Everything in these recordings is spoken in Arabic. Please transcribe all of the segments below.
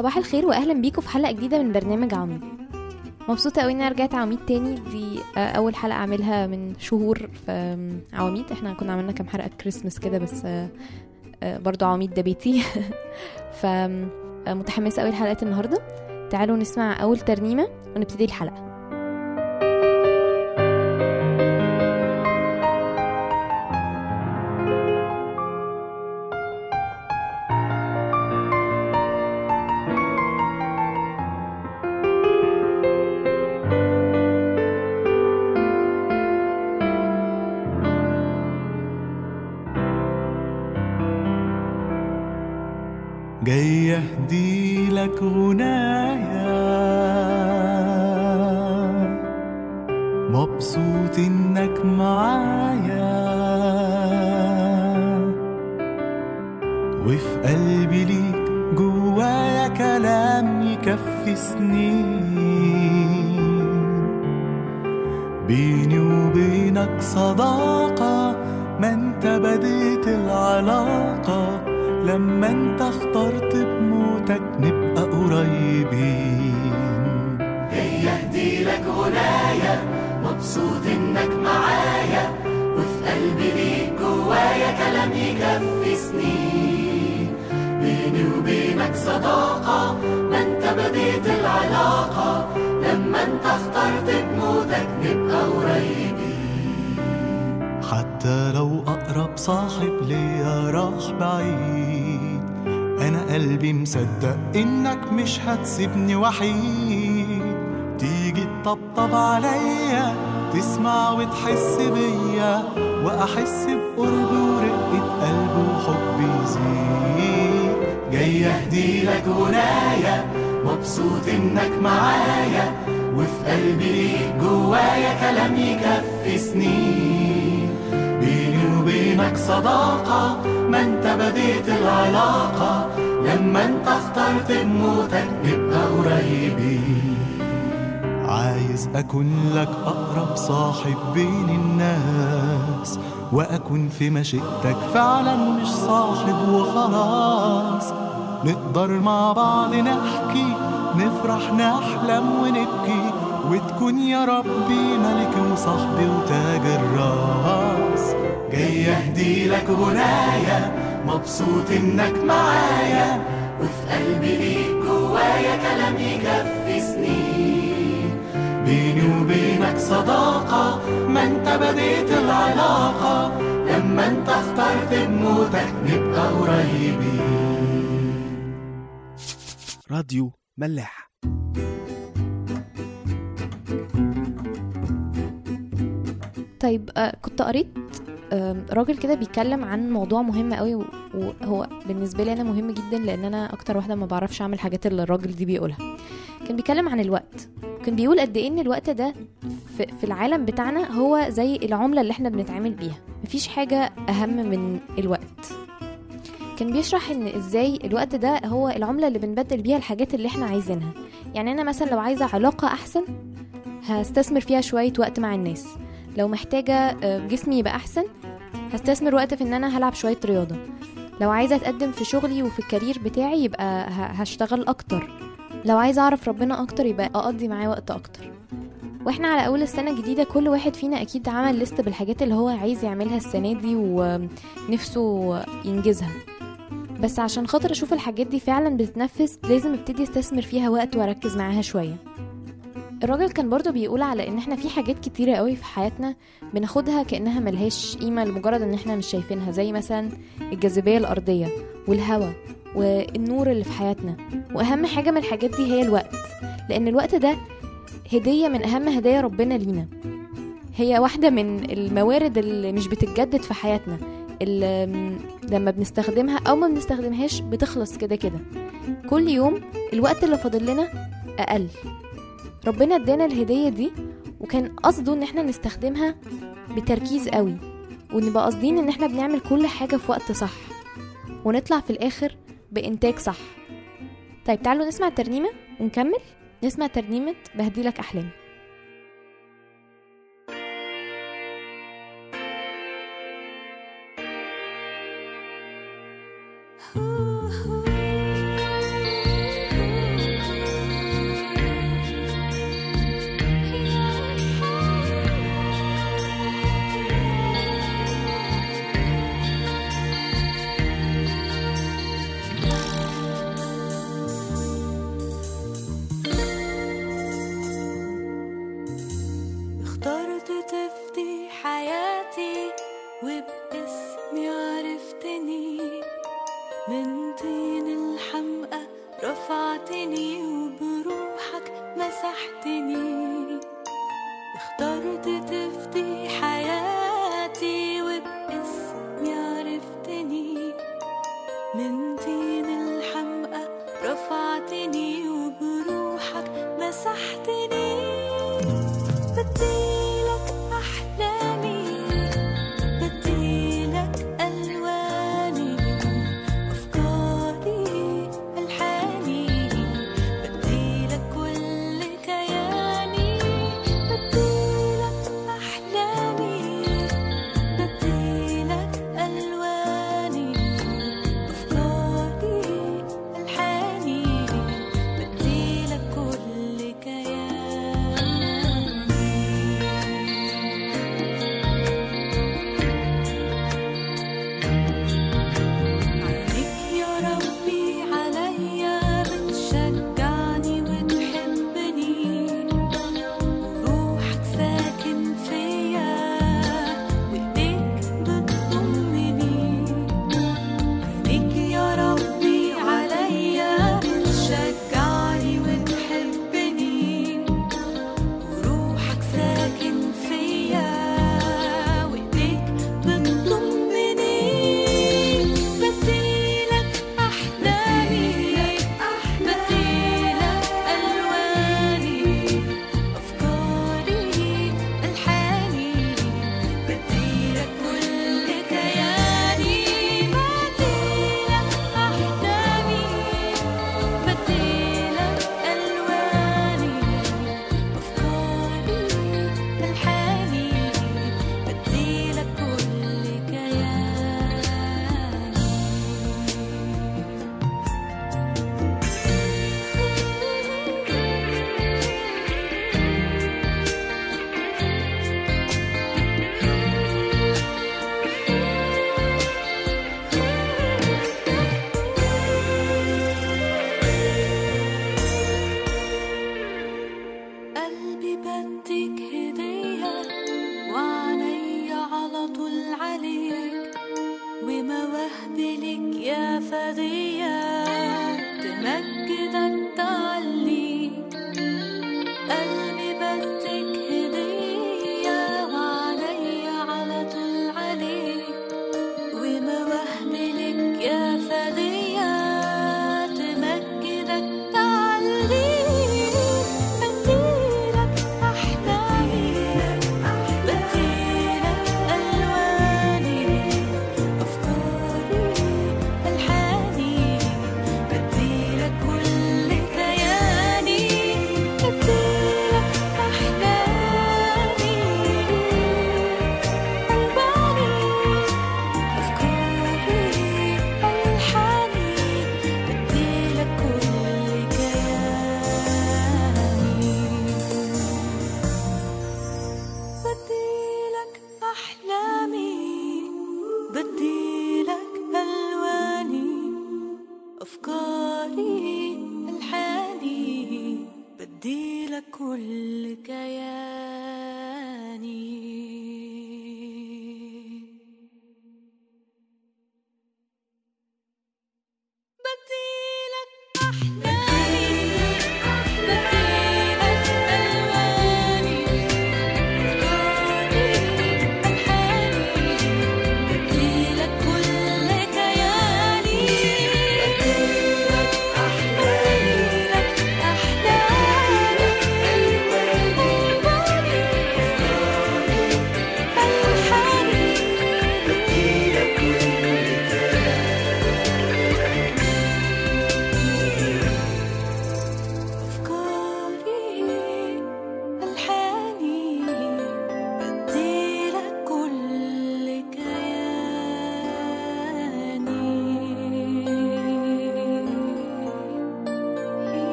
صباح الخير واهلا بيكم في حلقة جديدة من برنامج عميد. مبسوطة قوي ان أنا رجعت عواميد تاني. دي آه، أول حلقة أعملها من شهور في عواميد إحنا كنا عملنا كام حلقة؟ كريسمس كده بس آه، آه، برضو عواميد ده بيتي. فمتحمسه قوي لحلقة النهارده. تعالوا نسمع أول ترنيمة ونبتدي الحلقة. جاي أهدي لك غنايا مبسوط إنك معايا. وفي قلبي ليك جوايا كلام يكفي سنين. بيني وبينك صداقة ما أنت بديت العلاقة. لما انت اخترت بموتك نبقى قريبين. جاي اهدي لك غنايا مبسوط إنك معايا وفي قلبي ليك جوايا كلام يكفي سنين. بيني وبينك صداقة ما انت بديت العلاقة. لما انت اخترت بموتك نبقى قريبين. حتى لو أقرب صاحب ليا راح بعيد. أنا قلبي مصدق إنك مش هتسيبني وحيد. تيجي تطبطب عليا تسمع وتحس بيا. وأحس بقرب ورقة قلب وحب يزيد. جاي اهدي لك غنايا مبسوط إنك معايا. وفي قلبي ليك جوايا كلام يكفي سنين. وبينك صداقة ما انت بديت العلاقة. لما انت اخترت بموتك نبقى قريبين عايز أكون لك أقرب صاحب بين الناس وأكون في مشيئتك فعلا مش صاحب وخلاص. نقدر مع بعض نحكي نفرح نحلم ونبكي وتكون يا ربي ملكي وصاحبي وتاج الراس. جاي اهدي لك غنايا مبسوط إنك معايا. وفي قلبي ليك جوايا كلام يكفي سنين. بيني وبينك صداقة ما أنت بديت العلاقة. لما أنت اخترت بموتك نبقى قريبين. راديو ملاح. طيب آه كنت قريت؟ راجل كده بيتكلم عن موضوع مهم قوي وهو بالنسبة لي أنا مهم جدا لأن أنا أكتر واحدة ما بعرفش أعمل حاجات اللي الراجل دي بيقولها. كان بيتكلم عن الوقت. كان بيقول قد إيه إن الوقت ده في, العالم بتاعنا هو زي العملة اللي إحنا بنتعامل بيها. مفيش حاجة أهم من الوقت. كان بيشرح إن إزاي الوقت ده هو العملة اللي بنبدل بيها الحاجات اللي إحنا عايزينها. يعني أنا مثلا لو عايزة علاقة أحسن هستثمر فيها شوية وقت مع الناس. لو محتاجة آه، جسمي يبقى أحسن هستثمر وقت في إن أنا هلعب شوية رياضة. لو عايزة أتقدم في شغلي وفي الكارير بتاعي يبقى هشتغل أكتر. لو عايزة أعرف ربنا أكتر يبقى أقضي معاه وقت أكتر. وإحنا على أول السنة الجديدة كل واحد فينا أكيد عمل لست بالحاجات اللي هو عايز يعملها السنة دي ونفسه ينجزها. بس عشان خاطر أشوف الحاجات دي فعلا بتتنفذ لازم أبتدي أستثمر فيها وقت وأركز معاها شوية. الراجل كان برضو بيقول على إن إحنا في حاجات كتيرة قوي في حياتنا بناخدها كأنها ملهاش قيمة لمجرد إن إحنا مش شايفينها زي مثلا الجاذبية الأرضية والهواء والنور اللي في حياتنا. وأهم حاجة من الحاجات دي هي الوقت لأن الوقت ده هدية من أهم هدايا ربنا لينا. هي واحدة من الموارد اللي مش بتتجدد في حياتنا لما بنستخدمها أو ما بنستخدمهاش بتخلص كده كده. كل يوم الوقت اللي فاضل لنا أقل. ربنا ادانا الهدية دي وكان قصده إن إحنا نستخدمها بتركيز قوي ونبقى قاصدين إن إحنا بنعمل كل حاجة في وقت صح ونطلع في الآخر بإنتاج صح. طيب تعالوا نسمع الترنيمة ونكمل. نسمع ترنيمة بهديلك احلامي Ooh.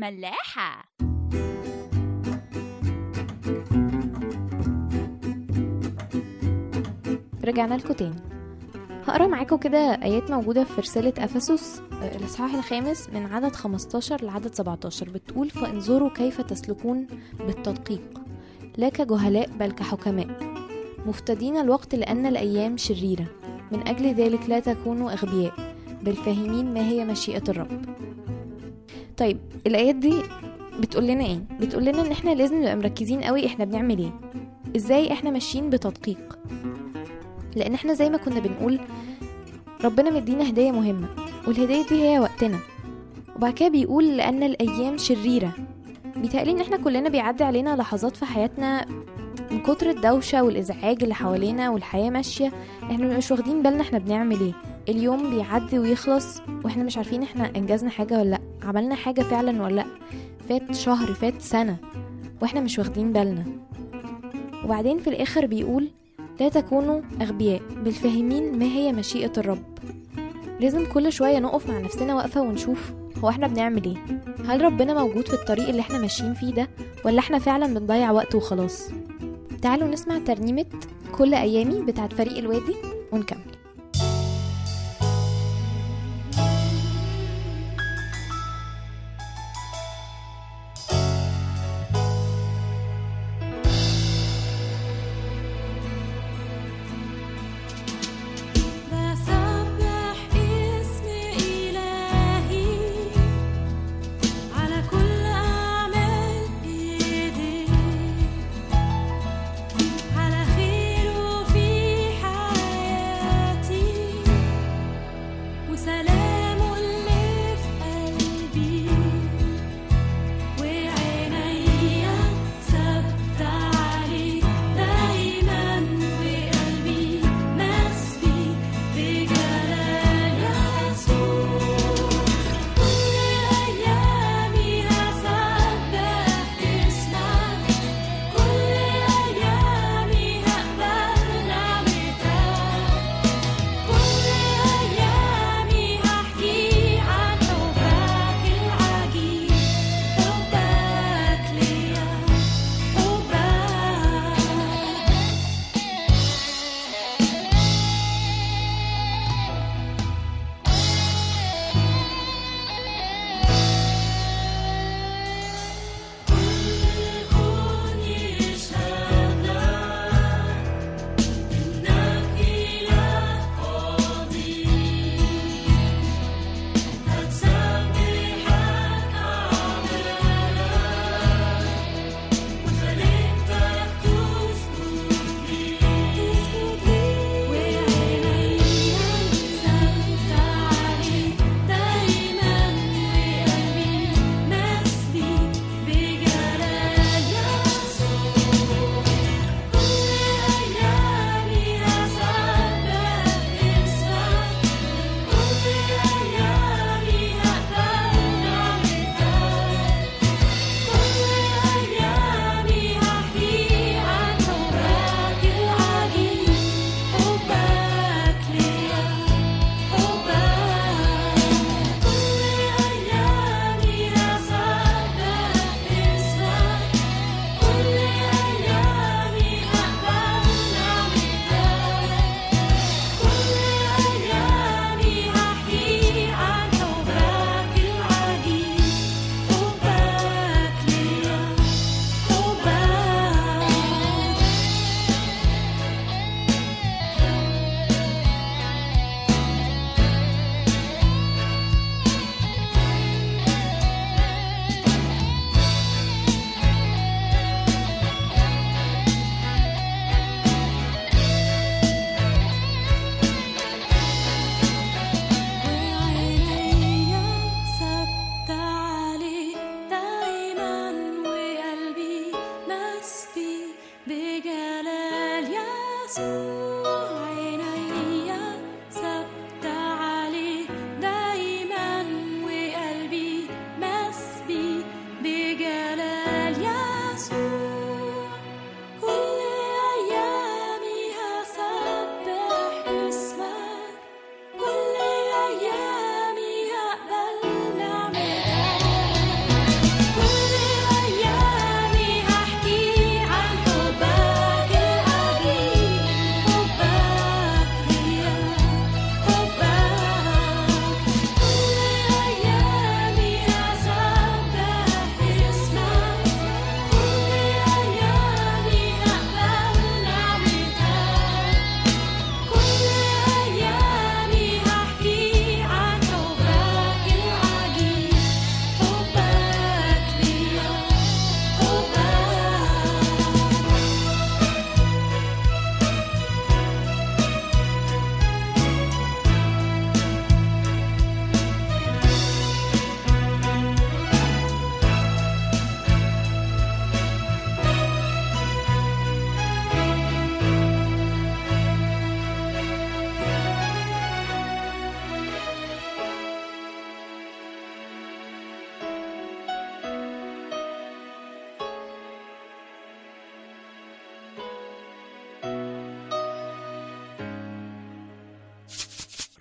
ملاحة. رجعنا لكم تاني. هقرأ معاكم كده آيات موجودة في رسالة أفسس آه، الإصحاح الخامس من عدد 15 لعدد 17 بتقول فانظروا كيف تسلكون بالتدقيق لا كجهلاء بل كحكماء مفتدين الوقت لأن الأيام شريرة من أجل ذلك لا تكونوا أغبياء بل فاهمين ما هي مشيئة الرب. طيب الآيات دي بتقول لنا إيه؟ بتقول لنا إن إحنا لازم نبقى مركزين قوي إحنا بنعمل إيه؟ إزاي إحنا ماشيين بتدقيق؟ لأن إحنا زي ما كنا بنقول ربنا مدينا هدية مهمة والهدية دي هي وقتنا. وبعد كده بيقول لأن الأيام شريرة. بيتهيألي إن إحنا كلنا بيعدي علينا لحظات في حياتنا من كتر الدوشة والإزعاج اللي حوالينا والحياة ماشية إحنا مش واخدين بالنا إحنا بنعمل إيه. اليوم بيعدي ويخلص وإحنا مش عارفين إحنا إنجزنا حاجة ولا لأ. عملنا حاجة فعلا ولا لأ؟ فات شهر فات سنة وإحنا مش واخدين بالنا. وبعدين في الآخر بيقول لا تكونوا أغبياء بل فاهمين ما هي مشيئة الرب. لازم كل شوية نقف مع نفسنا واقفة ونشوف هو إحنا بنعمل إيه؟ هل ربنا موجود في الطريق اللي إحنا ماشيين فيه ده ولا إحنا فعلا بنضيع وقت وخلاص؟ تعالوا نسمع ترنيمة كل أيامي بتاعت فريق الوادي ونكمل. وسلامه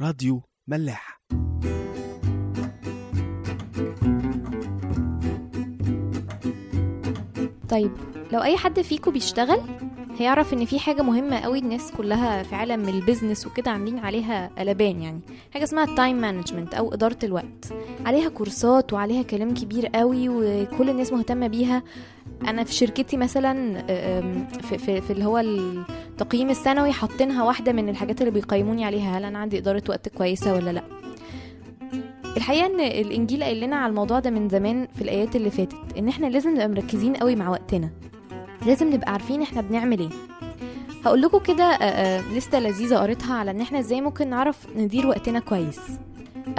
راديو ملاح. طيب لو أي حد فيكم بيشتغل هيعرف إن في حاجة مهمة قوي الناس كلها في عالم ال business وكده عاملين عليها قلبان يعني. حاجة اسمها ال time management أو إدارة الوقت. عليها كورسات وعليها كلام كبير قوي وكل الناس مهتمة بيها. أنا في شركتي مثلا في, في, في اللي هو التقييم السنوي حاطينها واحدة من الحاجات اللي بيقيموني عليها. هل أنا عندي إدارة وقت كويسة ولا لأ؟ الحقيقة إن الإنجيل قايل لنا على الموضوع ده من زمان في الآيات اللي فاتت إن إحنا لازم نبقى مركزين قوي مع وقتنا. لازم نبقى عارفين إحنا بنعمل إيه. هقول لكم كده آه، آه، لستة لذيذة قريتها على إن إحنا إزاي ممكن نعرف ندير وقتنا كويس.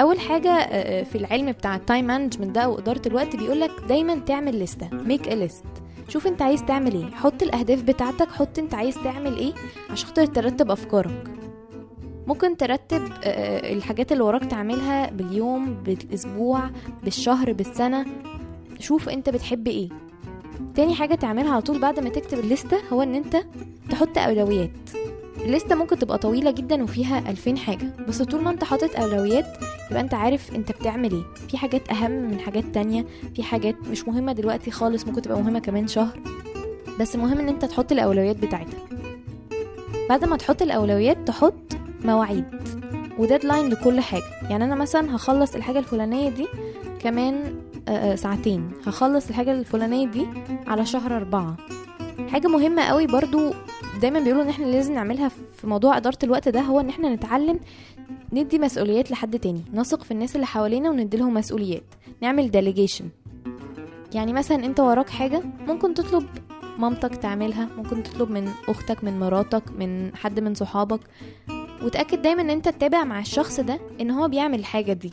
أول حاجة آه، في العلم بتاع ال time management ده وإدارة الوقت بيقولك دايما تعمل لستة make a list شوف انت عايز تعمل إيه. حط الأهداف بتاعتك حط انت عايز تعمل إيه عشان خاطر ترتب أفكارك. ممكن ترتب الحاجات اللي وراك تعملها باليوم بالأسبوع بالشهر بالسنة. شوف انت بتحب إيه. تاني حاجة تعملها على طول بعد ما تكتب الليستة هو إن أنت تحط أولويات. الليستة ممكن تبقى طويلة جدا وفيها ألفين حاجة بس طول ما أنت حاطط أولويات يبقى أنت عارف أنت بتعمل إيه. في حاجات أهم من حاجات تانية في حاجات مش مهمة دلوقتي خالص ممكن تبقى مهمة كمان شهر بس المهم إن أنت تحط الأولويات بتاعتها. بعد ما تحط الأولويات تحط مواعيد و deadline لكل حاجة. يعني أنا مثلا هخلص الحاجة الفلانية دي كمان ساعتين. هخلص الحاجة الفلانية دي على شهر أربعة. حاجة مهمة قوي برضو دايما بيقولوا إن إحنا لازم نعملها في موضوع إدارة الوقت ده هو إن إحنا نتعلم ندي مسؤوليات لحد تاني نثق في الناس اللي حوالينا ونديلهم مسؤوليات. نعمل delegation يعني مثلا أنت وراك حاجة ممكن تطلب مامتك تعملها ممكن تطلب من أختك من مراتك من حد من صحابك. وتأكد دايما إن أنت تتابع مع الشخص ده إن هو بيعمل الحاجة دي.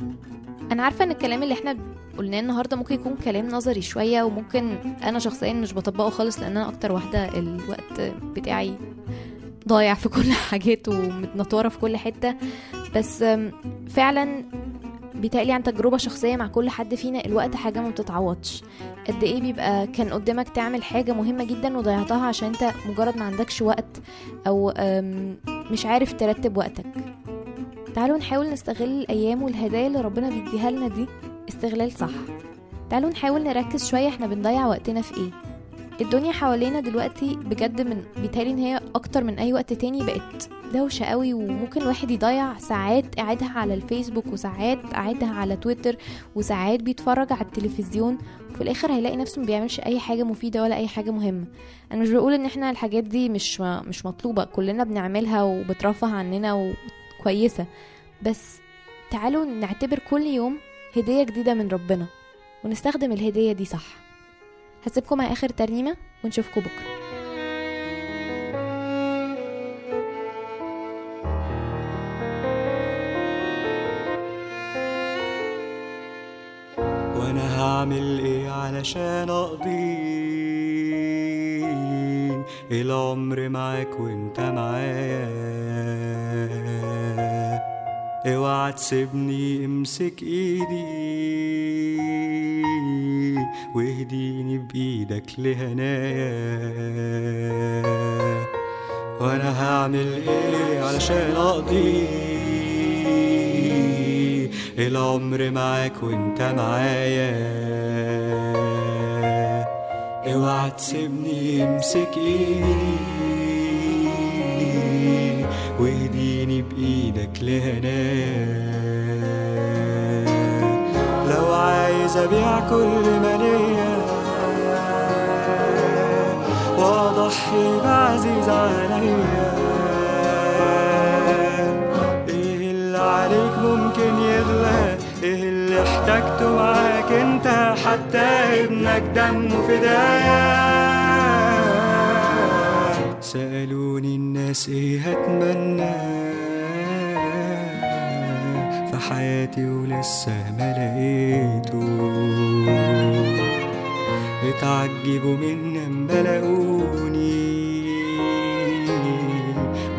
أنا عارفة إن الكلام اللي إحنا قلناه النهارده ممكن يكون كلام نظري شوية وممكن أنا شخصيا مش بطبقه خالص لأن أنا أكتر واحدة الوقت بتاعي ضايع في كل حاجات ومتنطورة في كل حتة. بس فعلا بيتهيألي عن تجربة شخصية مع كل حد فينا الوقت حاجة ما بتتعوضش. قد إيه بيبقى كان قدامك تعمل حاجة مهمة جدا وضيعتها عشان أنت مجرد ما عندكش وقت أو مش عارف ترتب وقتك. تعالوا نحاول نستغل الأيام والهدايا اللي ربنا بيديها لنا دي استغلال صح. تعالوا نحاول نركز شوية إحنا بنضيع وقتنا في إيه. الدنيا حوالينا دلوقتي بجد من بيتهيألي ان هي أكتر من اي وقت تاني بقت دوشة قوي وممكن الواحد يضيع ساعات قاعدها على الفيسبوك وساعات قاعدها على تويتر وساعات بيتفرج على التلفزيون وفي الآخر هيلاقي نفسه ما بيعملش اي حاجة مفيدة ولا اي حاجة مهمة. أنا مش بقول ان إحنا الحاجات دي مش مش مطلوبة كلنا بنعملها وبترفه عننا وكويسة. بس تعالوا نعتبر كل يوم هدية جديدة من ربنا ونستخدم الهدية دي صح. هسيبكم مع آخر ترنيمة ونشوفكم بكرة. وأنا هعمل إيه علشان أقضي العمر معاك وأنت معايا؟ اوعى تسيبني امسك ايدي واهديني بايدك لهنايا وأنا هعمل إيه علشان اقضي العمر معاك وانت معايا اوعى تسيبني امسك ايدي لهنايا لو عايز أبيع كل ليا واضحي بعزيز عليا. إيه اللي عليك ممكن يغلى؟ إيه اللي احتاجته معاك أنت حتى ابنك دمه فدايا سألوني الناس إيه هتمنى حياتي ولسه ما لقيته اتعجبوا مني اما لقوني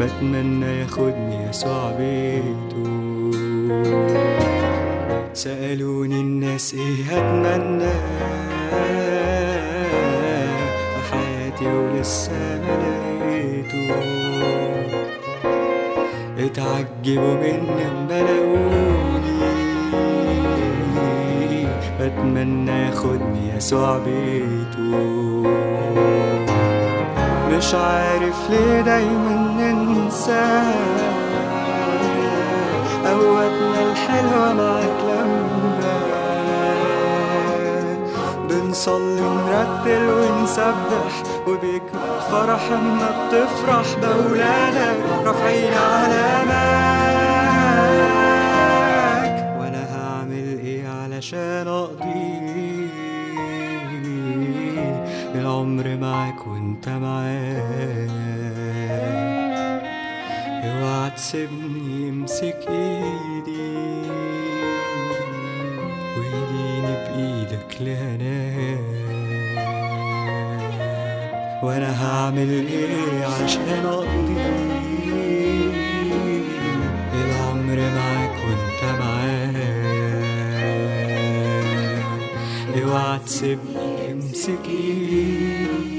بتمنى ياخدني يسوع بيته. سألوني الناس إيه هتمنى. في حياتي ولسه ما لقيته اتعجبوا مني اما لقوني بتمنى ياخدني يسوع بيته. مش عارف ليه دايما ننسى قوتنا الحلوة معاك لما بنصلي نرتل ونسبح وبيكمل فرح اما بتفرح بأولادك رافعين علامك إيه علشان اقضي العمر معاك وانت معاك اوعى تسيبني امسك ايدي. وايديني بإيدك لهناك. وأنا هعمل إيه عشان اقضي تسيبني امسك ايدي